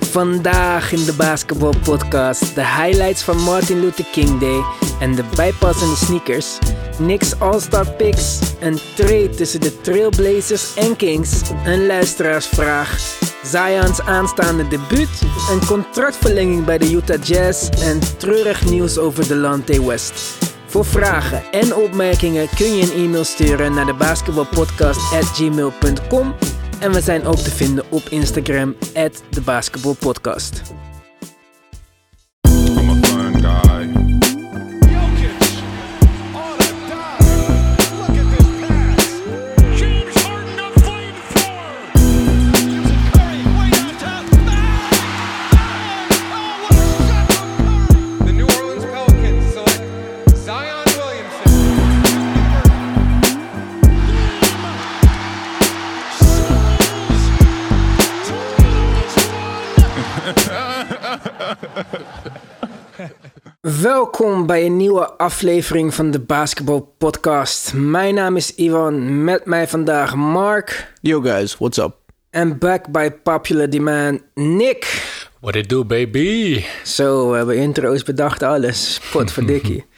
Vandaag in de Basketball Podcast de highlights van Martin Luther King Day en de bijpassende sneakers, Knicks All-Star Picks, een trade tussen de Trailblazers en Kings, een luisteraarsvraag, Zion's aanstaande debuut, een contractverlenging bij de Utah Jazz en treurig nieuws over de Lante West. Voor vragen en opmerkingen kun je een e-mail sturen naar de basketballpodcast@gmail.com en we zijn ook te vinden op Instagram de basketballpodcast. Welkom bij een nieuwe aflevering van de Basketball Podcast. Mijn naam is Ivan, met mij vandaag Mark Yo guys, what's up? en back by popular demand Nick. What it do, baby? Zo, we hebben intro's bedacht, alles. Potverdikkie.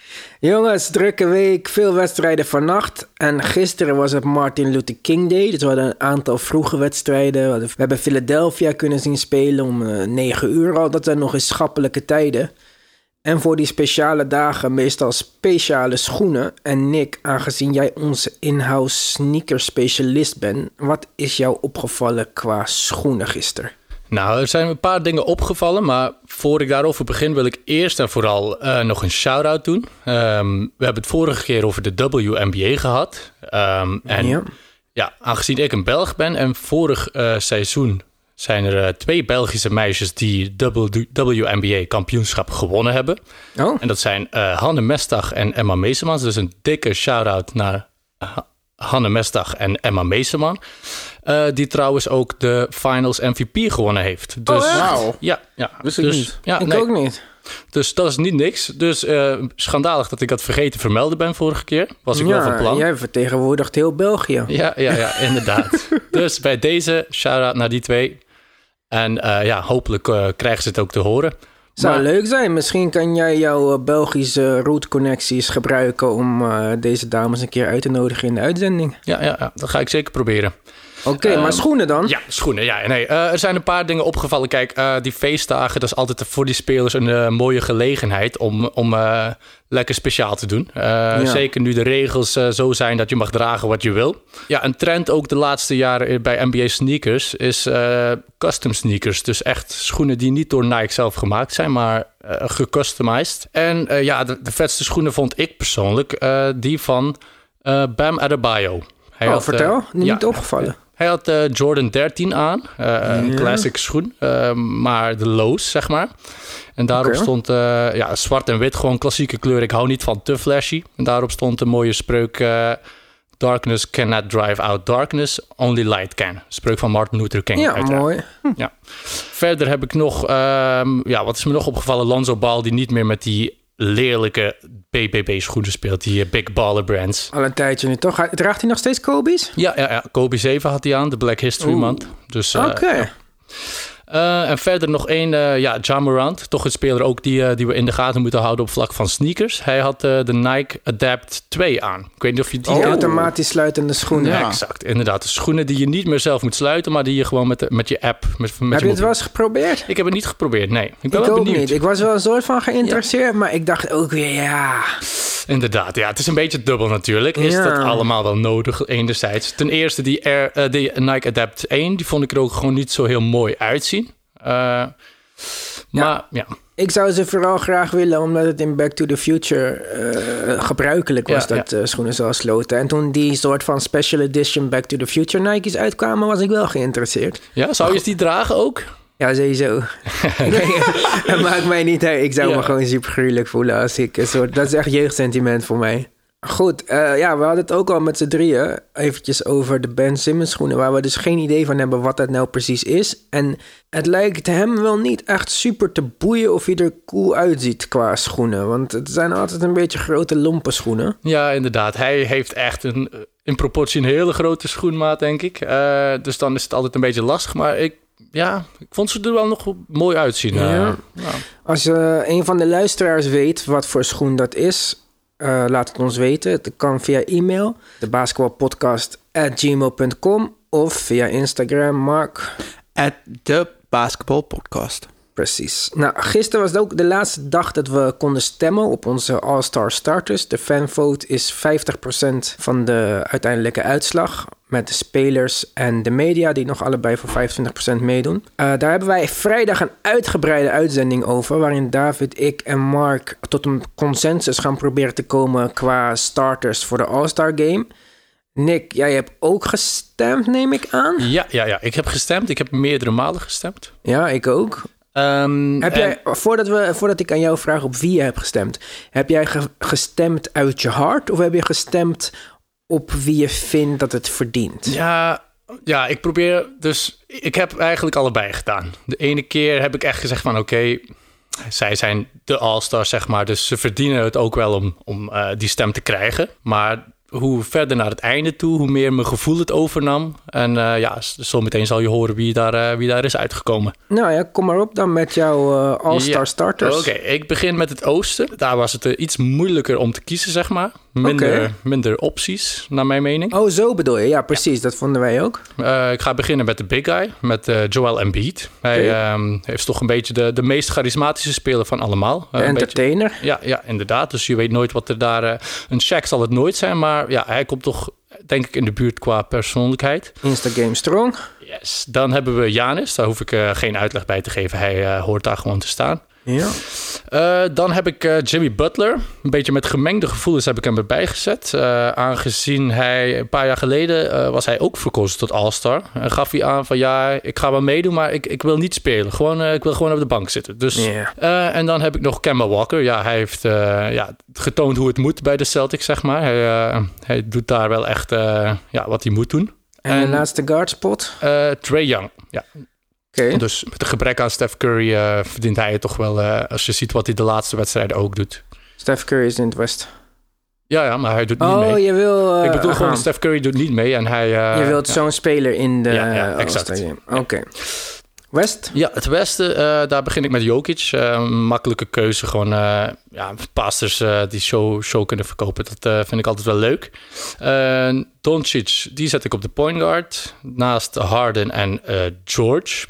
Jongens, drukke week, veel wedstrijden vannacht. En gisteren was het Martin Luther King Day. Dus we hadden een aantal vroege wedstrijden. We, hebben Philadelphia kunnen zien spelen om eh, 9 uur al. Dat zijn nog eens schappelijke tijden. En voor die speciale dagen meestal speciale schoenen. En Nick, aangezien jij onze in-house sneaker specialist bent... wat is jou opgevallen qua schoenen gisteren? Nou, er zijn een paar dingen opgevallen, maar voor ik daarover begin wil ik eerst en vooral eh, nog een shout-out doen. Ehm, we hebben het vorige keer over de WNBA gehad. Ehm, en Ja. ja. aangezien ik een Belg ben en vorig eh, seizoen zijn er eh, twee Belgische meisjes die WNBA kampioenschap gewonnen hebben. Oh, En dat zijn Hanne Mestag en Emma Meesemans. Dus een dikke shout-out naar Hanne Mestag en Emma Meeseman. Eh, die trouwens ook de Finals MVP gewonnen heeft. Dus, echt? Wauw. Ja, ja. Wist ik dus, niet. Ja, ik nee, ook niet. Dus dat is niet niks. Dus eh, schandalig dat ik dat vergeten te vermelden ben vorige keer. Was ik wel van plan. jij vertegenwoordigt heel België. Ja, ja, ja, inderdaad. dus bij deze shout-out naar die twee. En eh, ja, hopelijk eh, krijgen ze het ook te horen. Zou Maar- leuk zijn. Misschien kan jij jouw eh, Belgische route-connecties gebruiken om eh, deze dames een keer uit te nodigen in de uitzending. Ja, ja, ja, dat ga ik zeker proberen. Oké, maar schoenen dan? Ehm, Ja, schoenen. Ja, nee. eh, er zijn een paar dingen opgevallen. Kijk, eh, die feestdagen, dat is altijd voor die spelers een eh, mooie gelegenheid om, om lekker speciaal te doen. Zeker nu de regels zo zijn dat je mag dragen wat je wil. Ja, een trend ook de laatste jaren bij NBA sneakers is custom sneakers. Dus echt schoenen die niet door Nike zelf gemaakt zijn, maar gecustomized. En ja, de, de vetste schoenen vond ik persoonlijk die van Bam Adebayo. Hij oh, had, vertel. Niet ja, opgevallen. Hij had eh, Jordan 13 aan, eh, een classic schoen, eh, maar de lows, zeg maar. En daarop stond ja, zwart en wit, gewoon klassieke kleur. Ik hou niet van te flashy. En daarop stond een mooie spreuk... Darkness cannot drive out darkness, only light can. Spreuk van Martin Luther King. Ja, uiteraard. mooi. Ja. Verder heb ik nog, ehm, ja, wat is me nog opgevallen? Lonzo Ball, die niet meer met die lelijke BBB schoenen speelt, die eh, Big Baller Brands. Al een tijdje nu toch. Draagt hij nog steeds Kobe's? Ja, ja, ja. Kobe 7 had hij aan, de Black History Oeh. Month. Dus, eh, Oké. Eh, en verder nog één, eh ja, Morant. Toch een speler ook die, eh, die we in de gaten moeten houden op vlak van sneakers. Hij had eh, de Nike Adapt 2 aan. Ik weet niet of je die... Kent. automatisch sluitende schoenen. Ja, Ja. exact. Inderdaad. De schoenen die je niet meer zelf moet sluiten, maar die je gewoon met, de- met je app... Met, met Heb je je het wel eens geprobeerd? Ik heb het niet geprobeerd, nee. Ik ben Ik wel ook benieuwd. niet. Ik was wel een soort van geïnteresseerd, maar ik dacht ook weer, ja... Inderdaad, ja. Het is een beetje dubbel natuurlijk. Is Ja. dat allemaal wel nodig, enerzijds. Ten eerste, die, Air, die Nike Adapt 1, die vond ik er ook gewoon niet zo heel mooi uitzien. Eh, maar ja, Ik zou ze vooral graag willen, omdat het in Back to the Future eh, gebruikelijk was Ja, dat eh, schoenen zoals sloten. En toen die soort van special edition Back to the Future Nike's uitkwamen, was ik wel geïnteresseerd. ja zou je die dragen ook? Ja, sowieso. Het maakt mij niet uit. Ik zou Ja. me gewoon super gruwelijk voelen als ik een soort... Dat is echt jeugdsentiment voor mij. Goed, eh, ja, we hadden het ook al met z'n drieën eventjes over de Ben Simmons schoenen, waar we dus geen idee van hebben wat dat nou precies is. En het lijkt hem wel niet echt super te boeien of hij er cool uitziet qua schoenen, want het zijn altijd een beetje grote lompe schoenen. Ja, inderdaad. Hij heeft echt een, in proportie een hele grote schoenmaat, denk ik. Eh, dus dan is het altijd een beetje lastig. Maar ik ja, ik vond ze er wel nog mooi uitzien. Ja. Ja. ja. Als eh, een van de luisteraars weet wat voor schoen dat is, eh, laat het ons weten. Het kan via e-mail, de basketbalpodcast@gmail.com of via Instagram, Mark. At de Basketball Podcast. Precies. Nou, gisteren was het ook de laatste dag dat we konden stemmen op onze All-Star starters. De fanvote is 50% van de uiteindelijke uitslag. Met de spelers en de media, die nog allebei voor 25% meedoen. Eh, daar hebben wij vrijdag een uitgebreide uitzending over. Waarin David, ik en Mark tot een consensus gaan proberen te komen qua starters voor de All-Star Game. Nick, jij hebt ook gestemd, neem ik aan. Ja, ja, ja, ik heb gestemd. Ik heb meerdere malen gestemd. Ja, ik ook. Ehm, Heb en- jij, voordat, we, voordat ik aan jou vraag op wie je hebt gestemd, heb jij ge- gestemd uit je hart of heb je gestemd op wie je vindt dat het verdient? Ja, ja, ik probeer dus... Ik heb eigenlijk allebei gedaan. De ene keer heb ik echt gezegd van... Oké, zij zijn de all-stars, zeg maar. Dus ze verdienen het ook wel om, om eh, die stem te krijgen. Maar hoe verder naar het einde toe, hoe meer mijn gevoel het overnam. En eh, ja, zometeen zal je horen wie daar, eh, wie daar is uitgekomen. Nou ja, kom maar op dan met jouw eh, All-Star Ja. starters. Oké, ik begin met het oosten. Daar was het iets moeilijker om te kiezen, zeg maar. Minder, minder opties, naar mijn mening. Oh, zo bedoel je. Ja, precies. Dat vonden wij ook. Eh, ik ga beginnen met de big guy, met eh, Joel Embiid. Hij Oké. ehm, heeft toch een beetje de, de meest charismatische speler van allemaal. Eh, beetje- entertainer. ja, ja, inderdaad. Dus je weet nooit wat er daar... een check zal het nooit zijn, maar ja, hij komt toch denk ik in de buurt qua persoonlijkheid. Instagame Strong. Yes. Dan hebben we Janis, daar hoef ik geen uitleg bij te geven. Hij hoort daar gewoon te staan. Ja. Eh, dan heb ik eh, Jimmy Butler. Een beetje met gemengde gevoelens heb ik hem erbij gezet. Eh, aangezien hij een paar jaar geleden was hij ook verkozen tot All-Star. En gaf hij aan van ja, ik ga wel meedoen, maar ik, ik wil niet spelen. Gewoon, ik wil gewoon op de bank zitten. Dus, en dan heb ik nog Kemba Walker. Ja, hij heeft ja, getoond hoe het moet bij de Celtics, zeg maar. Hij, hij doet daar wel echt ja, wat hij moet doen. En, de laatste guard spot. Eh Trey Young, ja. Oké. Dus met een gebrek aan Steph Curry eh, verdient hij het toch wel... eh, als je ziet wat hij de laatste wedstrijden ook doet. Steph Curry is in het West. Ja, ja, maar hij doet niet Oh, mee. je wil... eh, ik bedoel gewoon, aha. Steph Curry doet niet mee en hij... eh, je wilt ja. zo'n speler in de Ja, ja, eh, exact. Oké. West? Ja, het westen, eh, daar begin ik met Jokic. Eh, makkelijke keuze, gewoon eh ja, pasters eh, die show, show kunnen verkopen. Dat eh, vind ik altijd wel leuk. Eh Doncic, die zet ik op de point guard. Naast Harden en eh, George.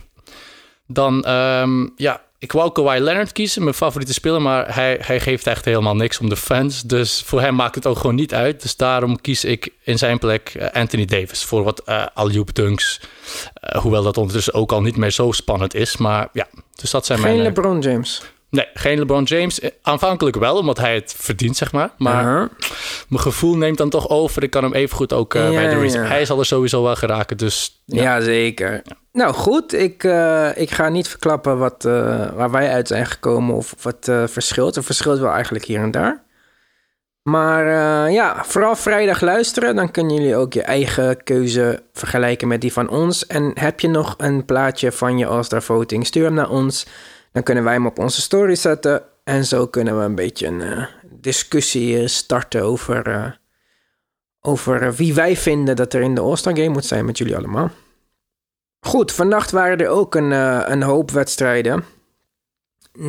Dan, ehm, ja, ik wou Kawhi Leonard kiezen, mijn favoriete speler. Maar hij, hij geeft echt helemaal niks om de fans. Dus voor hem maakt het ook gewoon niet uit. Dus daarom kies ik in zijn plek eh, Anthony Davis. Voor wat uh, alley-oop dunks. Eh, hoewel dat ondertussen ook al niet meer zo spannend is. Maar ja, dus dat zijn Geen mijn... eh, LeBron James. Nee, geen LeBron James. Eh, Aanvankelijk wel, omdat hij het verdient, zeg maar. Maar mijn gevoel neemt dan toch over. Ik kan hem evengoed ook eh, Ja, bij de ja. Hij zal er sowieso wel geraken, dus... Ja, zeker. Nou goed, ik, eh, ik ga niet verklappen wat, waar wij uit zijn gekomen of wat verschilt. Er verschilt wel eigenlijk hier en daar. Maar ja, vooral vrijdag luisteren. Dan kunnen jullie ook je eigen keuze vergelijken met die van ons. En heb je nog een plaatje van je All-Star voting? Stuur hem naar ons. Dan kunnen wij hem op onze story zetten. En zo kunnen we een beetje een eh, discussie eh, starten over, eh, over wie wij vinden dat er in de All-Star Game moet zijn met jullie allemaal. Goed, vannacht waren er ook een, een hoop wedstrijden.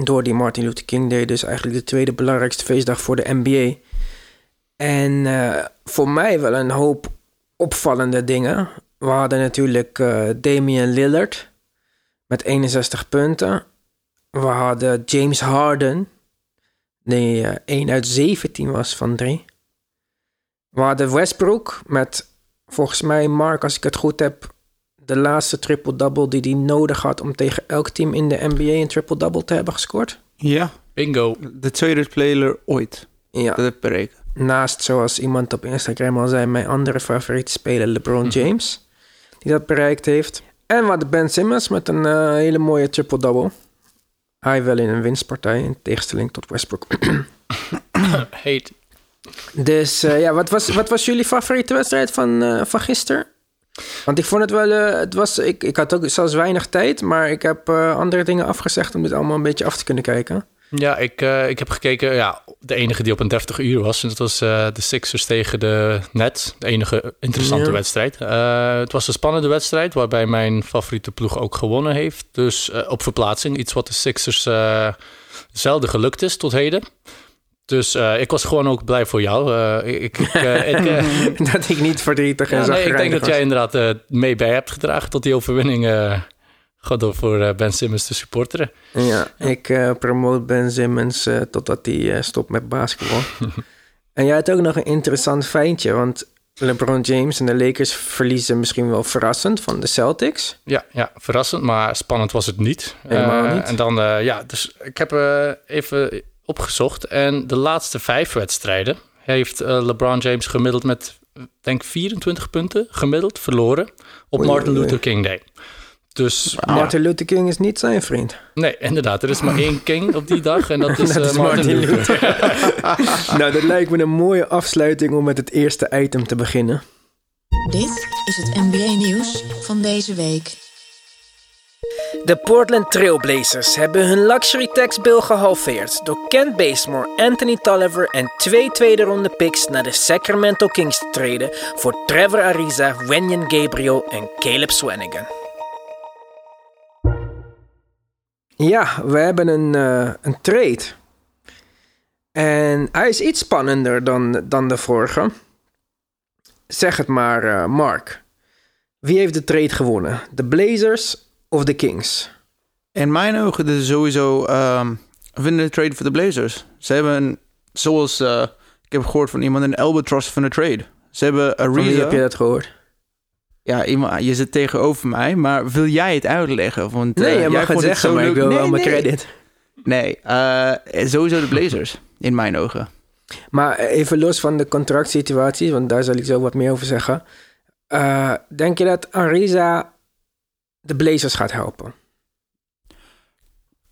Door die Martin Luther King Day, dus eigenlijk de tweede belangrijkste feestdag voor de NBA. En voor mij wel een hoop opvallende dingen. We hadden natuurlijk Damian Lillard met 61 punten. We hadden James Harden, die eh 1 uit 17 was van 3. We hadden Westbrook met, volgens mij, Mark, als ik het goed heb, de laatste triple-double die hij nodig had om tegen elk team in de NBA een triple-double te hebben gescoord. Ja, Bingo. de tweede speler ooit. Ja, Dat heb ik berekend. naast, zoals iemand op Instagram al zei, mijn andere favoriete speler LeBron James, die dat bereikt heeft. En we hadden Ben Simmons met een eh, hele mooie triple-double. Hij wel in een winstpartij, in tegenstelling tot Westbrook. Heet. Dus eh, ja, wat was, wat was jullie favoriete wedstrijd van, eh, van gisteren? Want ik vond het wel, eh, het was, ik, ik had ook zelfs weinig tijd, maar ik heb andere dingen afgezegd om dit allemaal een beetje af te kunnen kijken. Ja, ik, eh, ik heb gekeken. Ja, de enige die op een 30 uur was. En dat was eh, de Sixers tegen de Nets. De enige interessante Ja. wedstrijd. Eh, het was een spannende wedstrijd. Waarbij mijn favoriete ploeg ook gewonnen heeft. Dus op verplaatsing. Iets wat de Sixers zelden gelukt is tot heden. Dus ik was gewoon ook blij voor jou. Ik, ik, ik, dat ik niet verdrietig en ja, nee, ik denk dat jij inderdaad mee bij hebt gedragen tot die overwinning. Gewoon door voor eh, Ben Simmons te supporteren. Ja, ik eh, promote Ben Simmons eh, totdat hij eh, stopt met basketbal. en jij had ook nog een interessant feintje, want LeBron James en de Lakers verliezen misschien wel verrassend van de Celtics. Ja, ja, verrassend, maar spannend was het niet. Helemaal niet. En dan, eh, ja, dus ik heb eh, even opgezocht. En de laatste vijf wedstrijden heeft eh, LeBron James gemiddeld met, denk 24 punten gemiddeld verloren op Oei, Martin oei, Luther. King Day. Dus ja, Martin Luther King is niet zijn vriend. nee, inderdaad, er is maar één king op die dag en dat is, Dat eh, is Martin, Martin Luther. nou, dat lijkt me een mooie afsluiting om met het eerste item te beginnen. Dit is het NBA-nieuws van deze week. De Portland Trailblazers hebben hun luxury tax bill gehalveerd door Kent Bazemore, Anthony Tolliver en twee tweede ronde picks naar de Sacramento Kings te treden voor Trevor Ariza, Wenyan Gabriel en Caleb Swanigan. Ja, we hebben een, eh, een trade. En hij is iets spannender dan, dan de vorige. Zeg het maar, eh, Mark. Wie heeft de trade gewonnen? De Blazers of de Kings? In mijn ogen is sowieso ehm winnen de trade voor de Blazers. Ze hebben, een, zoals eh, ik heb gehoord van iemand, een albatross van de trade. Ze hebben Van wie Ariza. heb je dat gehoord? Ja, iemand, je zit tegenover mij, maar wil jij het uitleggen? Want, Nee, je jij mag het zeggen, maar ik wil nee, wel mijn nee. credit. Nee, eh, sowieso de Blazers, in mijn ogen. Maar even los van de contractsituatie, want daar zal ik zo wat meer over zeggen. Eh, denk je dat Ariza de Blazers gaat helpen?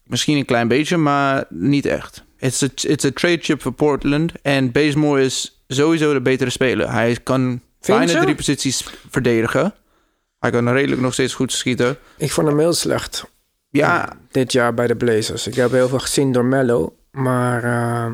Misschien een klein beetje, maar niet echt. It's a, it's a trade chip voor Portland. En Bazemore is sowieso de betere speler. Hij kan fijne je? drie posities verdedigen. Hij kan redelijk nog steeds goed schieten. Ik vond hem heel slecht Ja, dit jaar bij de Blazers. Ik heb heel veel gezien door Mello, maar eh,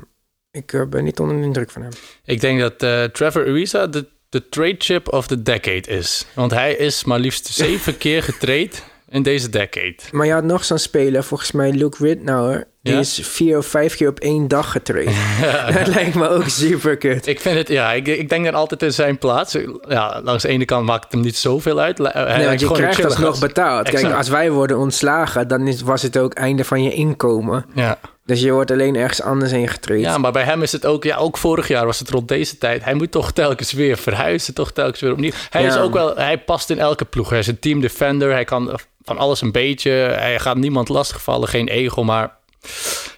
ik eh, ben niet onder de indruk van hem. Ik denk dat eh, Trevor Ariza de, de trade chip of the decade is. Want hij is maar liefst zeven keer getrade in deze decade. Maar je had nog zo'n speler, volgens mij Luke Ridnour. Die Ja? is vier of vijf keer op één dag getraind. dat lijkt me ook super kut. Ik vind het, ja, ik, ik denk dan altijd in zijn plaats. Ja, langs de ene kant maakt het hem niet zoveel uit. Hij Nee, lijkt want je krijgt alsnog betaald. Kijk, als wij worden ontslagen, dan is, was het ook einde van je inkomen. Ja. Dus je wordt alleen ergens anders heen getraind. ja, maar bij hem is het ook... Ja, ook vorig jaar was het rond deze tijd. Hij moet toch telkens weer verhuizen. Toch telkens weer opnieuw. Hij is ook wel... Hij past in elke ploeg. Hij is een team defender. Hij kan van alles een beetje. Hij gaat niemand lastigvallen. Geen ego, maar...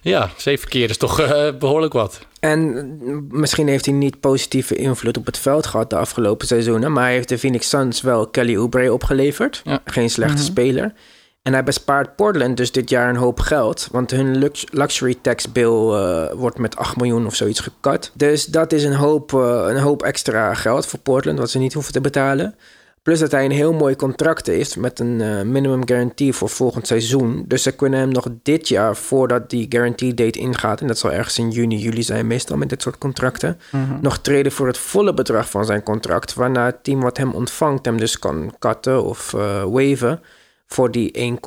Ja, zeven keer is toch eh, behoorlijk wat. En misschien heeft hij niet positieve invloed op het veld gehad de afgelopen seizoenen. Maar hij heeft de Phoenix Suns wel Kelly Oubre opgeleverd. Ja. Geen slechte speler. En hij bespaart Portland dus dit jaar een hoop geld. Want hun lux- luxury tax bill eh, wordt met 8 miljoen of zoiets gekat. Dus dat is een hoop, eh, een hoop extra geld voor Portland, wat ze niet hoeven te betalen. Plus dat hij een heel mooi contract heeft met een eh, minimum guarantee voor volgend seizoen. Dus ze kunnen hem nog dit jaar, voordat die guarantee date ingaat, en dat zal ergens in juni, juli zijn meestal met dit soort contracten, nog treden voor het volle bedrag van zijn contract. Waarna het team wat hem ontvangt hem dus kan cutten of eh waven voor die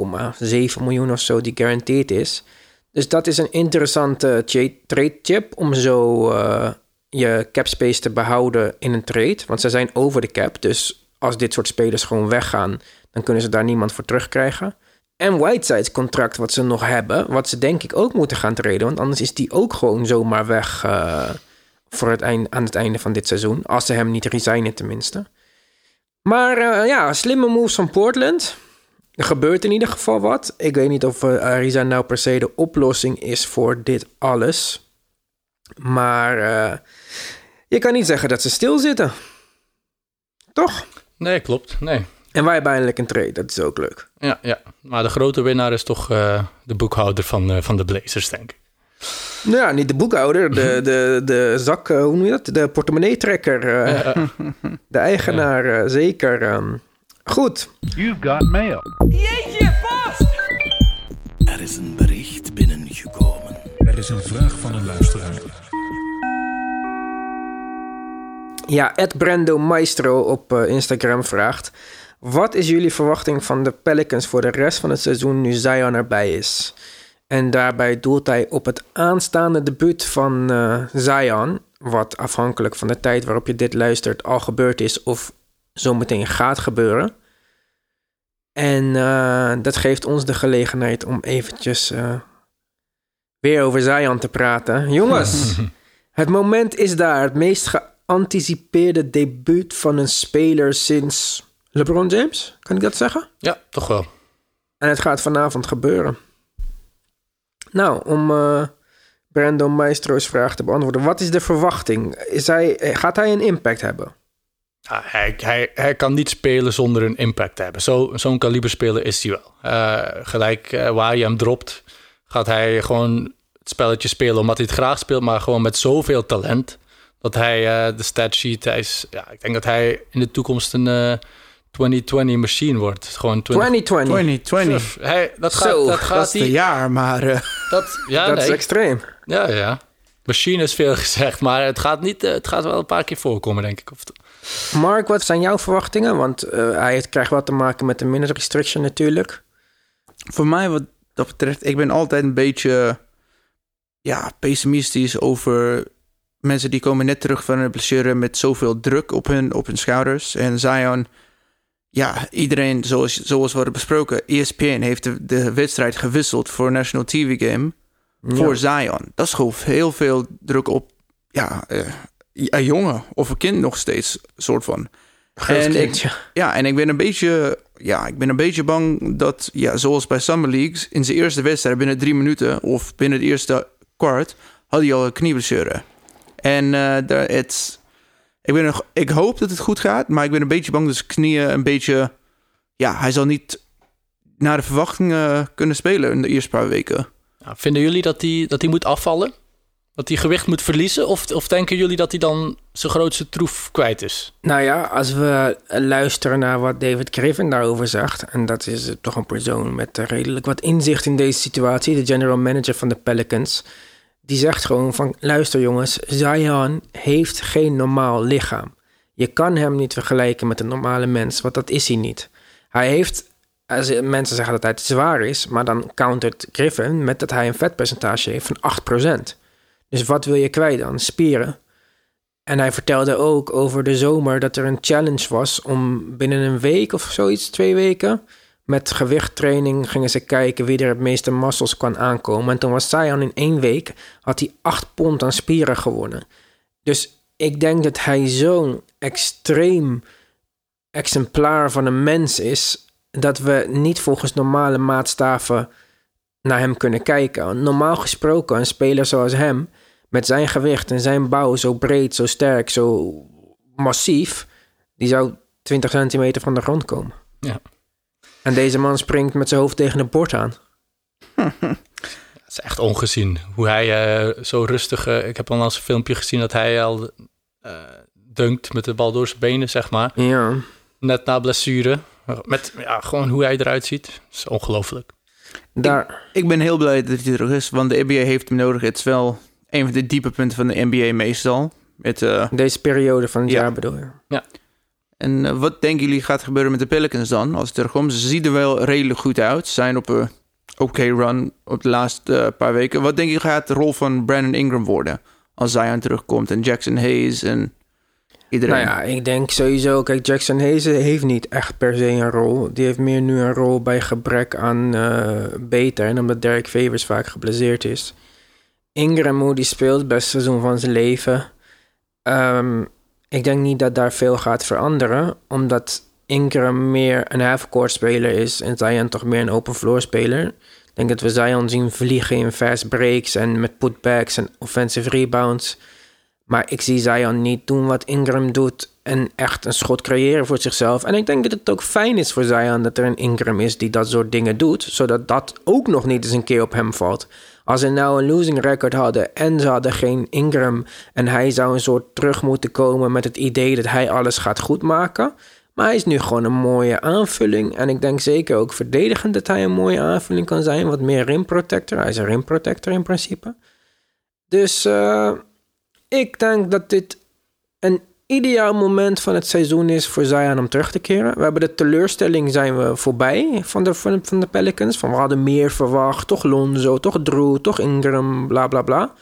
1,7 miljoen of zo die guaranteed is. Dus dat is een interessante trade chip om zo eh, je cap space te behouden in een trade. Want ze zijn over de cap, dus als dit soort spelers gewoon weggaan, dan kunnen ze daar niemand voor terugkrijgen. En Whiteside's contract wat ze nog hebben, wat ze denk ik ook moeten gaan treden, want anders is die ook gewoon zomaar weg eh, voor het eind, aan het einde van dit seizoen. Als ze hem niet resignen tenminste. Maar eh, ja, slimme moves van Portland. Er gebeurt in ieder geval wat. Ik weet niet of Ariza nou per se de oplossing is voor dit alles. Maar je kan niet zeggen dat ze stilzitten. Toch? Nee, klopt. Nee. En wij hebben eindelijk een trade. Dat is ook leuk. Ja, ja. Maar de grote winnaar is toch eh, de boekhouder van, eh, van de Blazers, denk ik. Nou ja, niet de boekhouder, de, de, de zak, eh, hoe noem je dat? De portemonnee-trekker. eh, de eigenaar, eh, zeker. ehm. goed, You've got mail. Er is een bericht binnengekomen. Er is een vraag van een luisteraar. Ja, Ed Brando Maestro op eh, Instagram vraagt... Wat is jullie verwachting van de Pelicans voor de rest van het seizoen nu Zion erbij is? En daarbij doelt hij op het aanstaande debuut van eh, Zion... wat afhankelijk van de tijd waarop je dit luistert al gebeurd is... of zometeen gaat gebeuren. En eh, dat geeft ons de gelegenheid om eventjes weer over Zion te praten. Jongens, het moment is daar. Het meest geanticipeerde debuut van een speler sinds LeBron James. Kan ik dat zeggen? Ja, toch wel. En het gaat vanavond gebeuren. Nou, om eh Brandon Maestro's vraag te beantwoorden. Wat is de verwachting? Is hij, gaat hij een impact hebben? Ja, hij, hij, hij kan niet spelen zonder een impact te hebben. Zo, zo'n kaliberspeler is hij wel. Eh, gelijk eh, waar je hem dropt, gaat hij gewoon het spelletje spelen omdat hij het graag speelt, maar gewoon met zoveel talent. Dat hij eh, de statsheet, hij is, ja, ik denk dat hij in de toekomst een eh 2020 machine wordt. Gewoon 20, 2020. 2020. Hij, dat gaat, dat Dat gaat is de hij. jaar, maar eh, Dat, ja, dat is extreem. Ja, ja. Machine is veel gezegd, maar het gaat, niet, het gaat wel een paar keer voorkomen, denk ik. Of, Mark, wat zijn jouw verwachtingen? Want eh, hij krijgt wat te maken met de minute restriction natuurlijk. voor mij wat dat betreft, ik ben altijd een beetje ja, pessimistisch over mensen die komen net terug van een blessure met zoveel druk op hun, op hun schouders. En Zion, ja, iedereen, zoals, zoals wordt besproken, E ESPN heeft de, de wedstrijd gewisseld voor een National TV Game voor Zion. Dat is gewoon heel veel druk op ja, eh, een jongen of een kind nog steeds, soort van. En kind, ik- ja. Ja, en ik ben een beetje, ja, ik ben een beetje bang dat, ja, zoals bij Summer Leagues, in zijn eerste wedstrijd binnen drie minuten of binnen het eerste kwart had hij al een knieblessure. En eh daar, het, ik, ben nog, ik hoop dat het goed gaat, maar ik ben een beetje bang dat zijn knieën een beetje, ja, hij zal niet naar de verwachtingen kunnen spelen in de eerste paar weken. Ja, vinden jullie dat hij dat hij moet afvallen? Dat hij gewicht moet verliezen? Of, of denken jullie dat hij dan zijn grootste troef kwijt is? Nou ja, als we luisteren naar wat David Griffin daarover zegt... en dat is toch een persoon met eh, redelijk wat inzicht in deze situatie... de general manager van de Pelicans... die zegt gewoon van... luister jongens, Zion heeft geen normaal lichaam. Je kan hem niet vergelijken met een normale mens, want dat is hij niet. Hij heeft... Als mensen zeggen dat hij te zwaar is... maar dan countert Griffin met dat hij een vetpercentage heeft van 8%. Dus wat wil je kwijt dan? Spieren. En hij vertelde ook over de zomer dat er een challenge was om binnen een week of zoiets, twee weken, met gewichttraining gingen ze kijken wie er het meeste muscles kan aankomen. En toen was Zion in één week, had hij acht pond aan spieren gewonnen. Dus ik denk dat hij zo'n extreem exemplaar van een mens is, dat we niet volgens normale maatstaven naar hem kunnen kijken. Normaal gesproken, een speler zoals hem, met zijn gewicht en zijn bouw zo breed, zo sterk, zo massief, die zou 20 centimeter van de grond komen. Ja. En deze man springt met zijn hoofd tegen het bord aan. Het is echt ongezien. Hoe hij eh, zo rustig... eh, ik heb al eens een filmpje gezien dat hij al eh dunkt met de bal door zijn benen, zeg maar. Ja. Net na blessure. Met ja, gewoon hoe hij eruit ziet. Dat is ongelooflijk. Daar, Ik ben heel blij dat hij terug is, want de NBA heeft hem nodig. Het is wel een van de diepe punten van de NBA meestal. Met, eh, deze periode van het Ja. jaar bedoel je. En eh, wat denken jullie gaat gebeuren met de Pelicans dan als het terugkomt? Ze zien er wel redelijk goed uit. Ze zijn op een oké run op de laatste eh, paar weken. Wat denk je gaat de rol van Brandon Ingram worden als Zion terugkomt en Jackson Hayes en iedereen? Nou ja, ik denk sowieso, kijk, Jackson Hayes heeft niet echt per se een rol. Die heeft meer nu een rol bij gebrek aan eh, beter. En omdat Derek Favors vaak geblesseerd is. Ingram, hoe die speelt, het beste seizoen van zijn leven. Ehm, ik denk niet dat daar veel gaat veranderen. Omdat Ingram meer een half-court speler is. En Zion toch meer een open floor speler. Ik denk dat we Zion zien vliegen in fast breaks en met putbacks en offensive rebounds. Maar ik zie Zion niet doen wat Ingram doet en echt een schot creëren voor zichzelf. En ik denk dat het ook fijn is voor Zion dat er een Ingram is die dat soort dingen doet, zodat dat ook nog niet eens een keer op hem valt. Als ze nou een losing record hadden en ze hadden geen Ingram en hij zou een soort terug moeten komen met het idee dat hij alles gaat goedmaken. Maar hij is nu gewoon een mooie aanvulling. En ik denk zeker ook verdedigend dat hij een mooie aanvulling kan zijn. Wat meer rim protector. Hij is een rim protector in principe. Dus eh, ik denk dat dit een ideaal moment van het seizoen is voor Zion om terug te keren. We hebben de teleurstelling zijn we voorbij van de, van, van de Pelicans. Van we hadden meer verwacht. Toch Lonzo, toch Drew, toch Ingram, bla bla bla.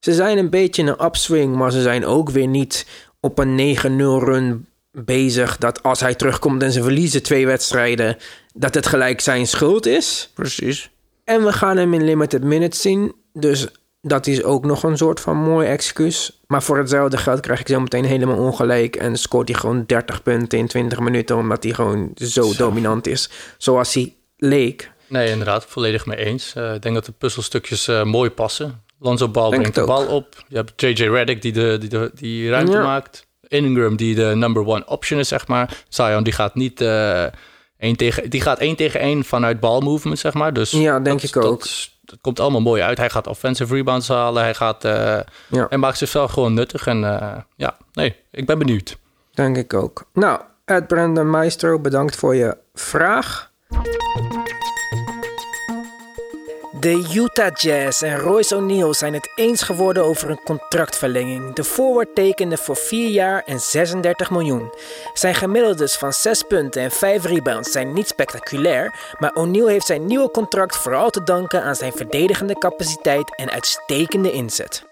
Ze zijn een beetje in een upswing, maar ze zijn ook weer niet op een 9-0 run bezig. Dat als hij terugkomt en ze verliezen twee wedstrijden, dat het gelijk zijn schuld is. Precies. En we gaan hem in limited minutes zien. Dus dat is ook nog een soort van mooi excuus. Maar voor hetzelfde geld krijg ik zo meteen helemaal ongelijk. En scoort hij gewoon 30 punten in 20 minuten. Omdat hij gewoon zo, dominant is. Zoals hij leek. Nee, inderdaad, volledig mee eens. Eh, ik denk dat de puzzelstukjes eh, mooi passen. Lonzo Ball Denk brengt de bal op. Je hebt JJ Redick die, de, die, de, die ruimte Ja. maakt. Ingram die de number one option is, zeg maar. Zion die gaat niet... eh één tegen, die gaat één tegen één vanuit balmovement, zeg maar. Dus Ja, denk dat- ik ook. Dat, dat komt allemaal mooi uit. Hij gaat offensive rebounds halen. Hij, gaat, Ja. hij maakt zichzelf gewoon nuttig. En eh, ja, nee, ik ben benieuwd. Denk ik ook. Nou, Ed Brandon Maestro, bedankt voor je vraag. De Utah Jazz en Royce O'Neal zijn het eens geworden over een contractverlenging. De forward tekende voor 4 jaar en 36 miljoen. Zijn gemiddeldes van 6 punten en 5 rebounds zijn niet spectaculair, maar O'Neal heeft zijn nieuwe contract vooral te danken aan zijn verdedigende capaciteit en uitstekende inzet.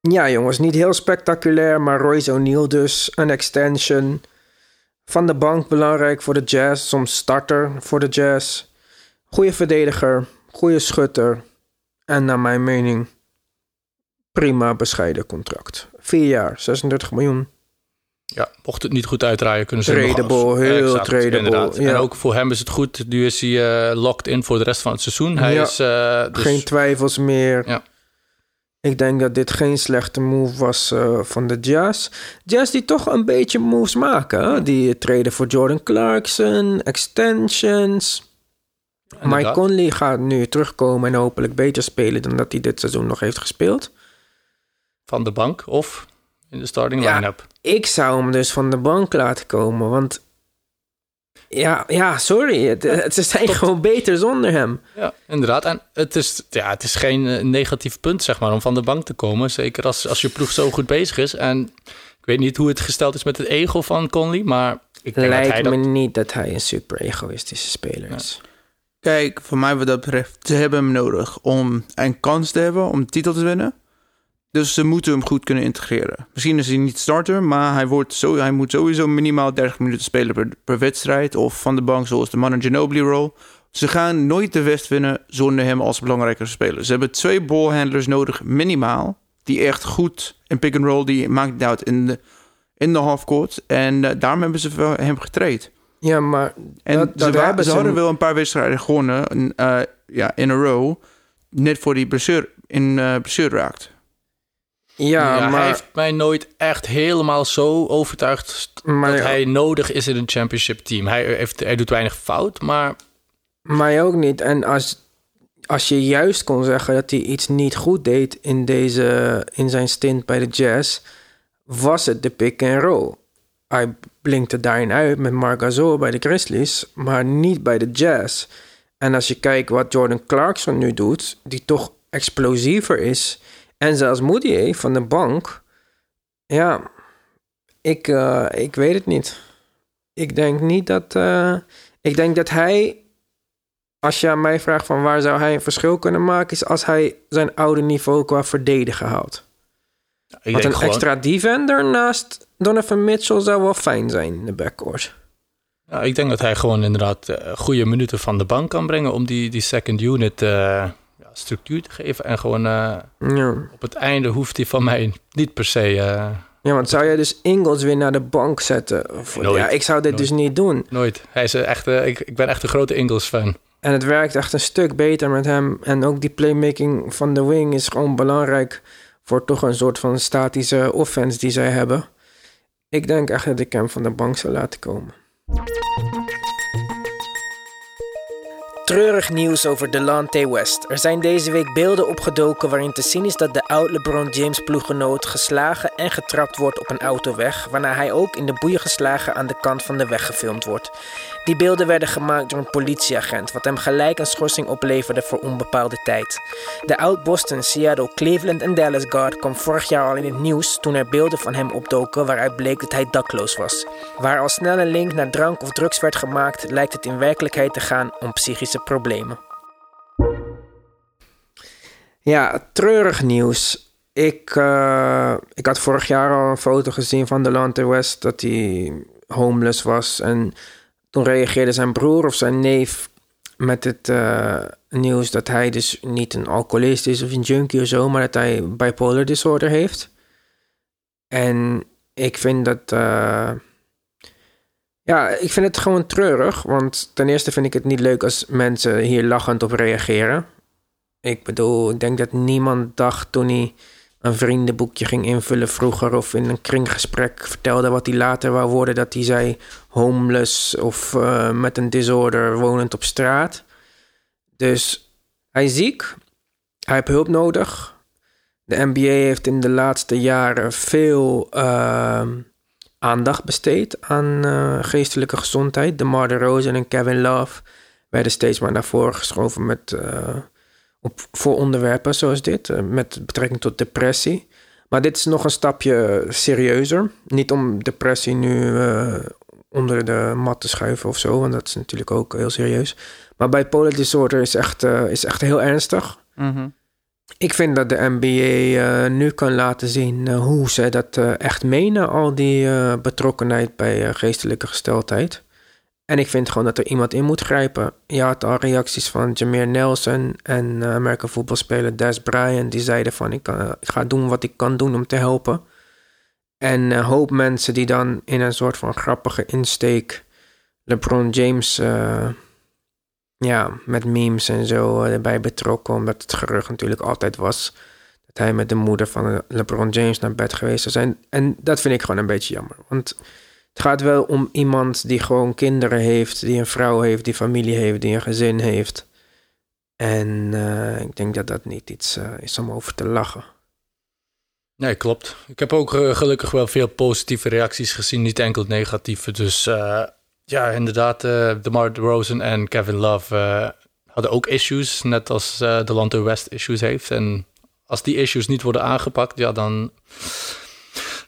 Ja, jongens, niet heel spectaculair, maar Royce O'Neal dus. Een extension. Van de bank belangrijk voor de Jazz. Soms starter voor de Jazz. Goede verdediger. Goede schutter. En naar mijn mening, prima bescheiden contract. Vier jaar, 36 miljoen. Ja, mocht het niet goed uitdraaien, kunnen ze nog Tradable, af- heel Exact, tradable, ja. En ook voor hem is het goed. Nu is hij eh, locked in voor de rest van het seizoen. Hij Ja. is eh, dus, Geen twijfels meer. Ja. Ik denk dat dit geen slechte move was eh, van de Jazz. Jazz die toch een beetje moves maken. Hè? Die treden voor Jordan Clarkson, extensions. Mike. Conley gaat nu terugkomen en hopelijk beter spelen dan dat hij dit seizoen nog heeft gespeeld. van de bank of in de starting Ja. line-up. Ik zou hem dus van de bank laten komen, want ja, ja sorry, het, het, ze zijn gewoon beter zonder hem. Ja, inderdaad. En het is, ja, het is geen eh, negatief punt, zeg maar, om van de bank te komen. Zeker als, als je ploeg zo goed bezig is. En ik weet niet hoe het gesteld is met het ego van Conley, maar ik denk dat hij Lijkt dat... me niet dat hij een super egoïstische speler is. Kijk, voor mij wat dat betreft, ze hebben hem nodig om een kans te hebben om de titel te winnen. Dus ze moeten hem goed kunnen integreren. Misschien is hij niet starter, maar hij, wordt zo, hij moet sowieso minimaal 30 minuten spelen per, per wedstrijd. Of van de bank zoals de Manu Ginobili role. Ze gaan nooit de West winnen zonder hem als belangrijke speler. Ze hebben twee ballhandlers nodig, minimaal. Die echt goed in pick-and-roll, die maakt het uit in de, in de halfcourt. En eh, daarom hebben ze hem getraind. Ja, maar En Dat- dat ze, wa- hadden wel een paar wedstrijden gewonnen eh, ja, in a row. Net voor die blessure, in eh blessure raakt. ja, Ja, maar, Hij heeft mij nooit echt helemaal zo overtuigd maar, dat hij nodig is in een championship team. Hij, heeft, hij doet weinig fout, maar mij ook niet. En als, als je juist kon zeggen dat hij iets niet goed deed in, deze, in zijn stint bij de Jazz, was het de pick and roll. Hij blinkte daarin uit met Marc Gasol bij de Grizzlies, maar niet bij de Jazz. En als je kijkt wat Jordan Clarkson nu doet, die toch explosiever is, en zelfs Moutier van de bank, ja, ik, eh, ik weet het niet. Ik denk niet dat. eh, ik denk dat hij. Als je aan mij vraagt van waar zou hij een verschil kunnen maken, is als hij zijn oude niveau qua verdedigen ik Want denk een gewoon... extra defender naast Donovan Mitchell zou wel fijn zijn in de backcourt. Ja, ik denk dat hij gewoon inderdaad eh, goede minuten van de bank kan brengen om die, die second unit eh, ja, structuur te geven. En gewoon eh, Ja. op het einde hoeft hij van mij niet per se... ja, want zou jij dus Ingles weer naar de bank zetten? Of- Nooit. Ja, ik zou dit Nooit. dus niet doen. nooit. Hij is echt, ik, ik ben echt een grote Ingles fan. En het werkt echt een stuk beter met hem. En ook die playmaking van de wing is gewoon belangrijk voor toch een soort van statische offense die zij hebben. Ik denk echt dat ik hem van de bank zou laten komen. Treurig nieuws over Delante West. Er zijn deze week beelden opgedoken waarin te zien is dat de oud LeBron James ploeggenoot geslagen en getrapt wordt op een autoweg, waarna hij ook in de boeien geslagen aan de kant van de weg gefilmd wordt. Die beelden werden gemaakt door een politieagent, wat hem gelijk een schorsing opleverde voor onbepaalde tijd. De oud-Boston, Seattle, Cleveland en Dallas guard kwam vorig jaar al in het nieuws toen er beelden van hem opdoken waaruit bleek dat hij dakloos was. Waar al snel een link naar drank of drugs werd gemaakt, lijkt het in werkelijkheid te gaan om psychische problemen. Ja, treurig nieuws. Ik, eh, ik had vorig jaar al een foto gezien van Delante West dat hij homeless was. En toen reageerde zijn broer of zijn neef met het eh, nieuws dat hij dus niet een alcoholist is of een junkie of zo, maar dat hij bipolar disorder heeft. En ik vind dat. eh, ja, ik vind het gewoon treurig. Want ten eerste vind ik het niet leuk als mensen hier lachend op reageren. Ik bedoel, ik denk dat niemand dacht toen hij een vriendenboekje ging invullen vroeger of in een kringgesprek vertelde wat hij later wou worden, dat hij zei homeless of eh, met een disorder wonend op straat. Dus hij is ziek, hij heeft hulp nodig. De NBA heeft in de laatste jaren veel eh, aandacht besteed aan eh, geestelijke gezondheid. DeMar DeRozan en Kevin Love werden steeds maar naar voren geschoven met, eh, op, voor onderwerpen zoals dit, eh, met betrekking tot depressie. Maar dit is nog een stapje serieuzer. Niet om depressie nu eh, onder de mat te schuiven of zo, want dat is natuurlijk ook heel serieus. Maar bipolar disorder is echt, eh, is echt heel ernstig. Mhm. Ik vind dat de NBA nu kan laten zien hoe ze dat echt menen, al die betrokkenheid bij geestelijke gesteldheid. En ik vind gewoon dat er iemand in moet grijpen. Je had al reacties van Jameer Nelson en uh, American voetbalspeler Des Bryant. Die zeiden van ik, kan- ik ga doen wat ik kan doen om te helpen. En een hoop mensen die dan in een soort van grappige insteek LeBron James eh, ja, met memes en zo eh, erbij betrokken. Omdat het gerucht natuurlijk altijd was dat hij met de moeder van LeBron James naar bed geweest zou zijn. En dat vind ik gewoon een beetje jammer. Want het gaat wel om iemand die gewoon kinderen heeft, die een vrouw heeft, die familie heeft, die een gezin heeft. En eh, ik denk dat dat niet iets eh, is om over te lachen. Nee, klopt. Ik heb ook eh, gelukkig wel veel positieve reacties gezien, niet enkel negatieve. Dus ja, inderdaad, eh DeMar DeRozan en Kevin Love hadden ook issues, net als eh Delonte West issues heeft. En als die issues niet worden aangepakt, ja, dan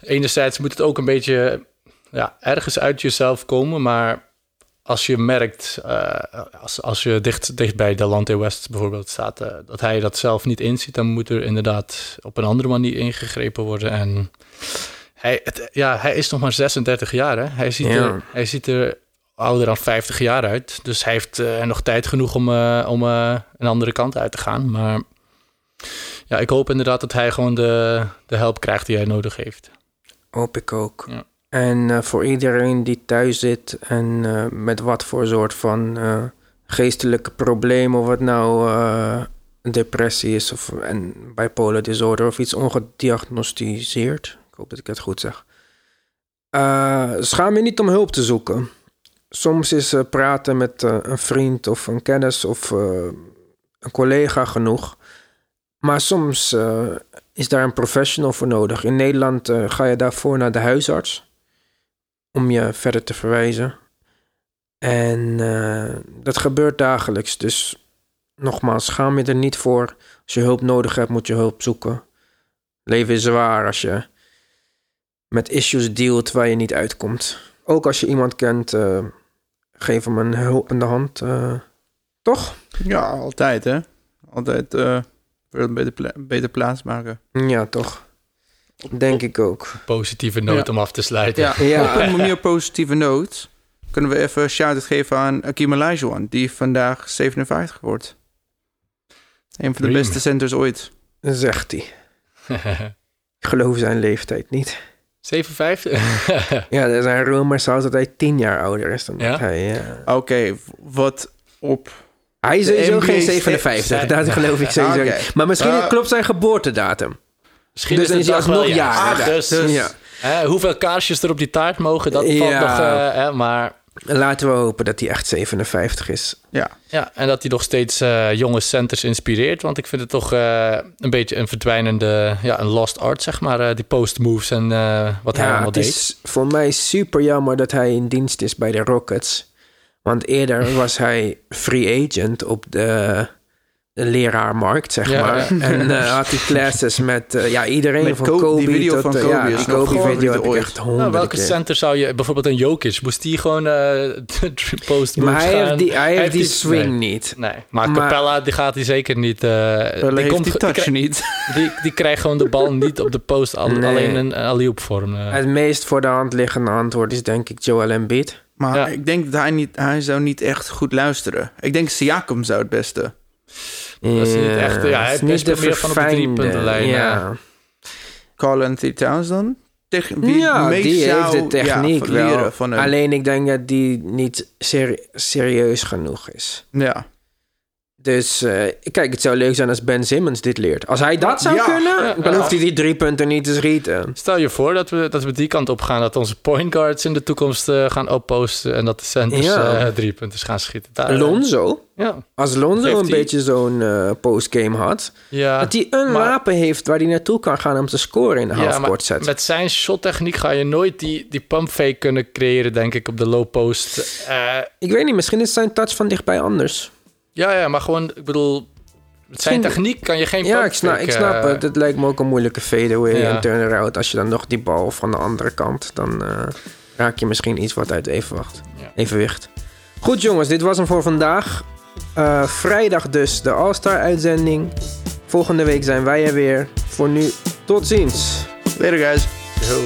enerzijds moet het ook een beetje ja, ergens uit jezelf komen, maar als je merkt, eh, als, als je dicht, dicht bij Delonte West bijvoorbeeld staat, eh, dat hij dat zelf niet inziet, dan moet er inderdaad op een andere manier ingegrepen worden. En hij, het, ja, hij is nog maar 36 jaar. Hè? Hij, ziet Ja. er, hij ziet er ouder dan 50 jaar uit. Dus hij heeft eh, nog tijd genoeg om, om een andere kant uit te gaan. Maar ja, ik hoop inderdaad dat hij gewoon de, de help krijgt die hij nodig heeft. Hoop ik ook. Ja. En eh, voor iedereen die thuis zit en eh, met wat voor soort van eh, geestelijke probleem, of het nou depressie is of een bipolar disorder of iets ongediagnosticeerd. Ik hoop dat ik het goed zeg. Schaam je niet om hulp te zoeken. Soms is praten met een vriend of een kennis of een collega genoeg. Maar soms is daar een professional voor nodig. In Nederland ga je daarvoor naar de huisarts om je verder te verwijzen. En eh, dat gebeurt dagelijks. Dus nogmaals, schaam je er niet voor. Als je hulp nodig hebt, moet je hulp zoeken. Leven is zwaar als je met issues dealt waar je niet uitkomt. Ook als je iemand kent, eh, geef hem een hulpende hand. eh, toch? Ja, altijd hè. Altijd voor een beter, pla- beter plaats maken. Ja, toch. Denk ik ook. Positieve noot Ja. om af te sluiten. Ja, Ja. op een meer positieve noot kunnen we even een shout-out geven aan Akim Olajuwon, die vandaag 57 wordt. Een van de Dream. beste centers ooit. Zegt hij. Ik geloof zijn leeftijd niet. 57? Ja, er zijn rumors zelfs dat hij tien jaar ouder is dan Ja? hij... eh, Oké, wat op... Hij is sowieso geen is- 57, dat geloof ik sowieso. Maar misschien Uh, klopt zijn geboortedatum. Misschien Dus is dan het is hij alsnog jarig. Dus, Dus- Ja. hè, hoeveel kaarsjes er op die taart mogen, dat valt Ja. nog... eh, hè, maar Laten we hopen dat hij echt 57 is. Ja, ja, en dat hij nog steeds eh, jonge centers inspireert. Want ik vind het toch eh, een beetje een verdwijnende... Ja, een lost art, zeg maar. eh, die post moves en eh, wat hij ja, allemaal het deed. is voor mij super jammer dat hij in dienst is bij de Rockets. Want eerder was hij free agent op de, de leraarmarkt, zeg Ja, maar. ja. En eh, had hij classes met eh, ja, iedereen Met van Kobe- Kobe. die video tot, van eh, Kobe ja, is die nog Kobe favoriete video heb ik echt Nou, honderden welke keer. center zou je... Bijvoorbeeld een Jokic, moest die gewoon eh de post Maar hij heeft die, hij heeft die swing nee. niet. Nee, maar, Maar- Capella die gaat hij zeker niet. eh Pelle die, heeft komt, die die, touch niet. die, die krijgt gewoon de bal niet op de post, al- Nee. alleen een alley-oop vorm. Het meest voor de hand liggende antwoord is denk ik Joel Embiid. Maar Ja. ik denk dat hij, niet, hij zou niet echt goed luisteren. Ik denk Siakam zou het beste. Dat is niet echt- ja, hij het is best meer van op de verfijnde, driepuntenlijn, Ja. Carl Anthony Towns dan? Wie ja, die zou, heeft de techniek ja, wel. leren van hem. Alleen ik denk dat die niet seri- serieus genoeg is. Ja. Dus eh, kijk, het zou leuk zijn als Ben Simmons dit leert. Als hij dat zou Ja. kunnen, dan hoeft hij die drie punten niet te schieten. Stel je voor dat we, dat we die kant op gaan, dat onze point guards in de toekomst eh, gaan opposten en dat de centers Ja. eh, drie punten gaan schieten. Daar, Lonzo, Ja, als Lonzo een beetje zo'n eh, postgame had, ja. dat hij een maar- wapen heeft waar hij naartoe kan gaan om te scoren in de Ja, maar halfcourt set. met zijn shottechniek ga je nooit die, die pump fake kunnen creëren, denk ik, op de low post. Eh, Ik weet niet, misschien is zijn touch van dichtbij anders. Ja, ja, maar gewoon, ik bedoel, met zijn techniek kan je geen Ja, ik snap, ik snap het. Het lijkt me ook een moeilijke fadeaway Ja. en turnaround. Als je dan nog die bal van de andere kant, dan eh, raak je misschien iets wat uit evenwacht. Ja. evenwicht. Goed jongens, dit was hem voor vandaag. Eh, vrijdag dus de All-Star uitzending. Volgende week zijn wij er weer. Voor nu, tot ziens. Later guys. Yo.